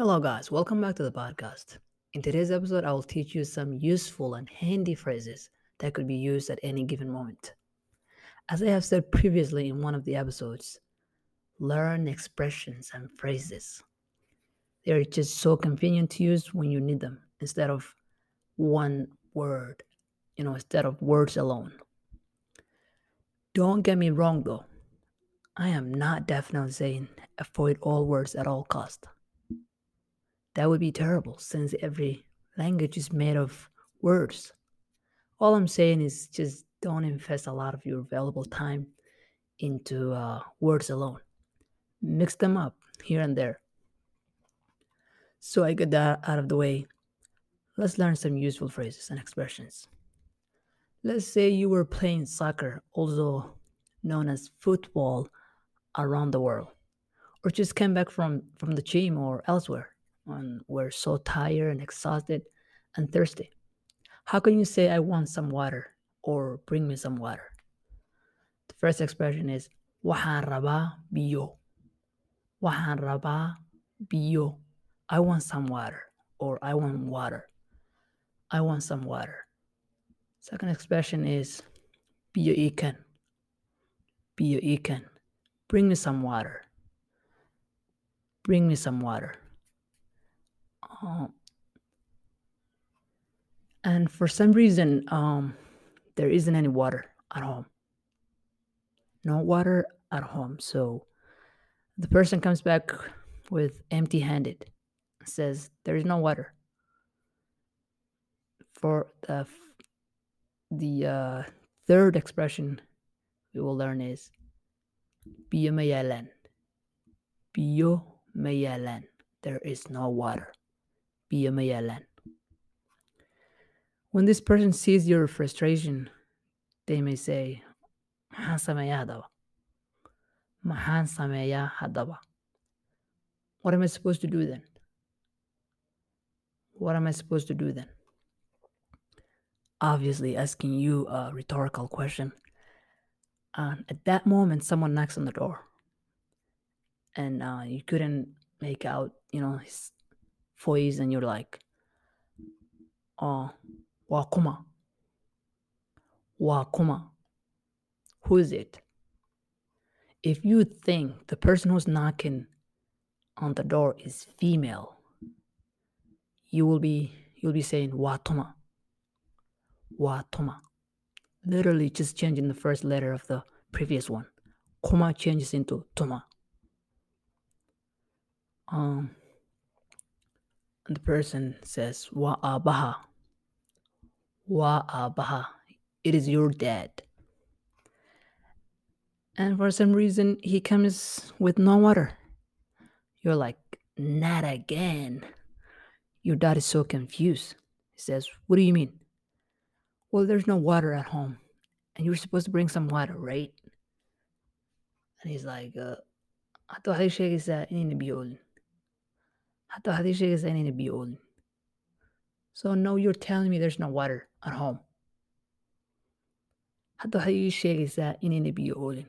Hello, guys. Welcome back to the podcast. In today's episode, I will teach you some useful and handy phrases that could be used at any given moment. As I have said previously in one of the episodes, learn expressions and phrases. They're just so convenient to use when you need them instead of one word, you know, instead of words alone. Don't get me wrong though. I am not definitely saying avoid all words at all cost. That would be terrible since every language is made of words. All I'm saying is just don't invest a lot of your valuable time into uh, words alone. Mix them up here and there. So I get that out of the way. Let's learn some useful phrases and expressions. Let's say you were playing soccer, also known as football, around the world, or just came back from, from the gym or elsewhere and were so tired and exhausted and thirsty. How can you say, I want some water or bring me some water? The first expression is, Waxaan rabaa biyo. Waxaan rabaa biyo. I want some water or I want water. I want some water. Second expression is biyo ikan. Biyo ikan. Bring me some water. Bring me some water. Um, and for some reason, um, there isn't any water at home. No water at home. So the person comes back with empty handed, says, There is no water. For the, the uh, third expression we will learn is Biyo mayalan. Biyo mayalan. There is no water. Biyo mayalan. When this person sees your frustration, they may say, Maxaan sameeyaa hadaba? Maxaan sameeyaa hadaba? What am I supposed to do then? What am I supposed to do then? Obviously, asking you a rhetorical question. And at that moment, someone knocks on the door. And uh, you couldn't make out, you know, his voice, and you're like, oh, Wakuma. Wakuma. Who is it? If you think the person who's knocking on the door is female, you will be you'll be saying Watuma. Watuma. Literally just changing the first letter of the previous one. Kuma changes into Tuma. Um the person says Wa abaha. Wa abaha. It is your dad. And for some reason he comes with no water. You're like, not again. Your dad is so confused. He says, What do you mean? Well, there's no water at home. And you're supposed to bring some water, right? And he's like, uh, Hato haddii sheegaysaa inayna biyo oolin. Hato haddii sheegaysaa inayna biyo oolin. So no, you're telling me there's no water at home. Hato haddii sheegaysaa inayna biyo oolin.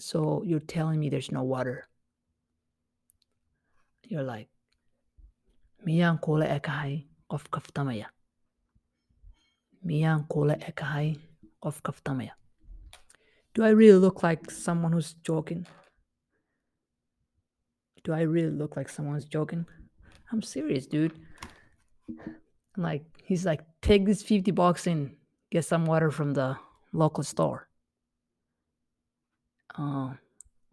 So you're telling me there's no water. You're like, miyaan kula ekahay qof kaftamaya? Miyaan kula ekahay qof kaftamaya? Do I really look like someone who's joking? Do I really look like someone's joking? I'm serious, dude. I'm like, he's like, take this 50 bucks and get some water from the local store. Uh,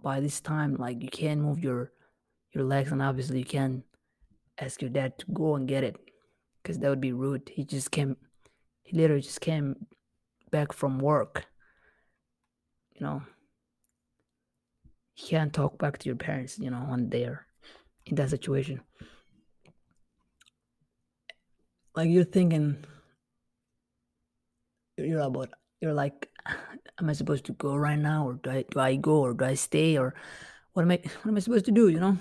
by this time, like you can't move your your legs, and obviously you can't ask your dad to go and get it because that would be rude. He just came, he literally just came back from work. You know, you can't talk back to your parents, you know, when they're in that situation. Like you're thinking, you're about, you're like, am I supposed to go right now, or do I do I go, or do I stay, or what am I what am I supposed to do? You know.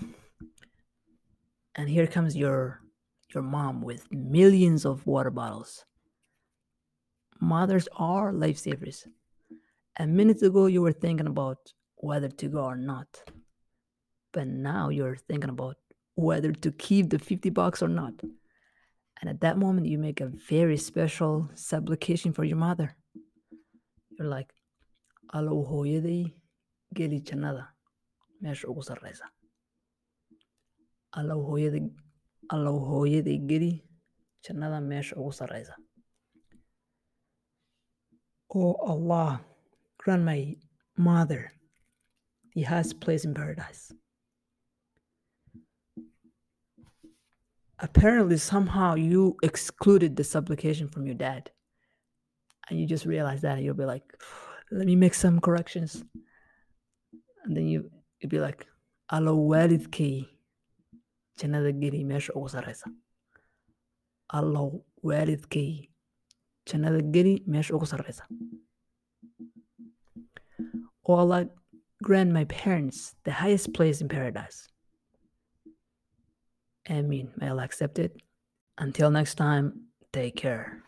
And here comes your your mom with millions of water bottles. Mothers are lifesavers. And minutes ago you were thinking about whether to go or not. But now you're thinking about whether to keep the 50 bucks or not. And at that moment, you make a very special supplication for your mother. You're like, Allow hooyaday geli jannada meesha ugu sarreysa. Allow hooyaday geli jannada meesha ugu sarreysa. Oh Allah, grant my mother the highest place in paradise. Apparently, somehow you excluded the supplication from your dad. And you just realize that, and you'll be like, let me make some corrections. And then you, you'll be like, allow waalidkay jannada geli meesha ugu sarreysa. Allow waalidkay jannada geli meesha ugu sarreysa. Grant my parents the highest place in paradise. Amen. May Allah accept it. Until next time, take care.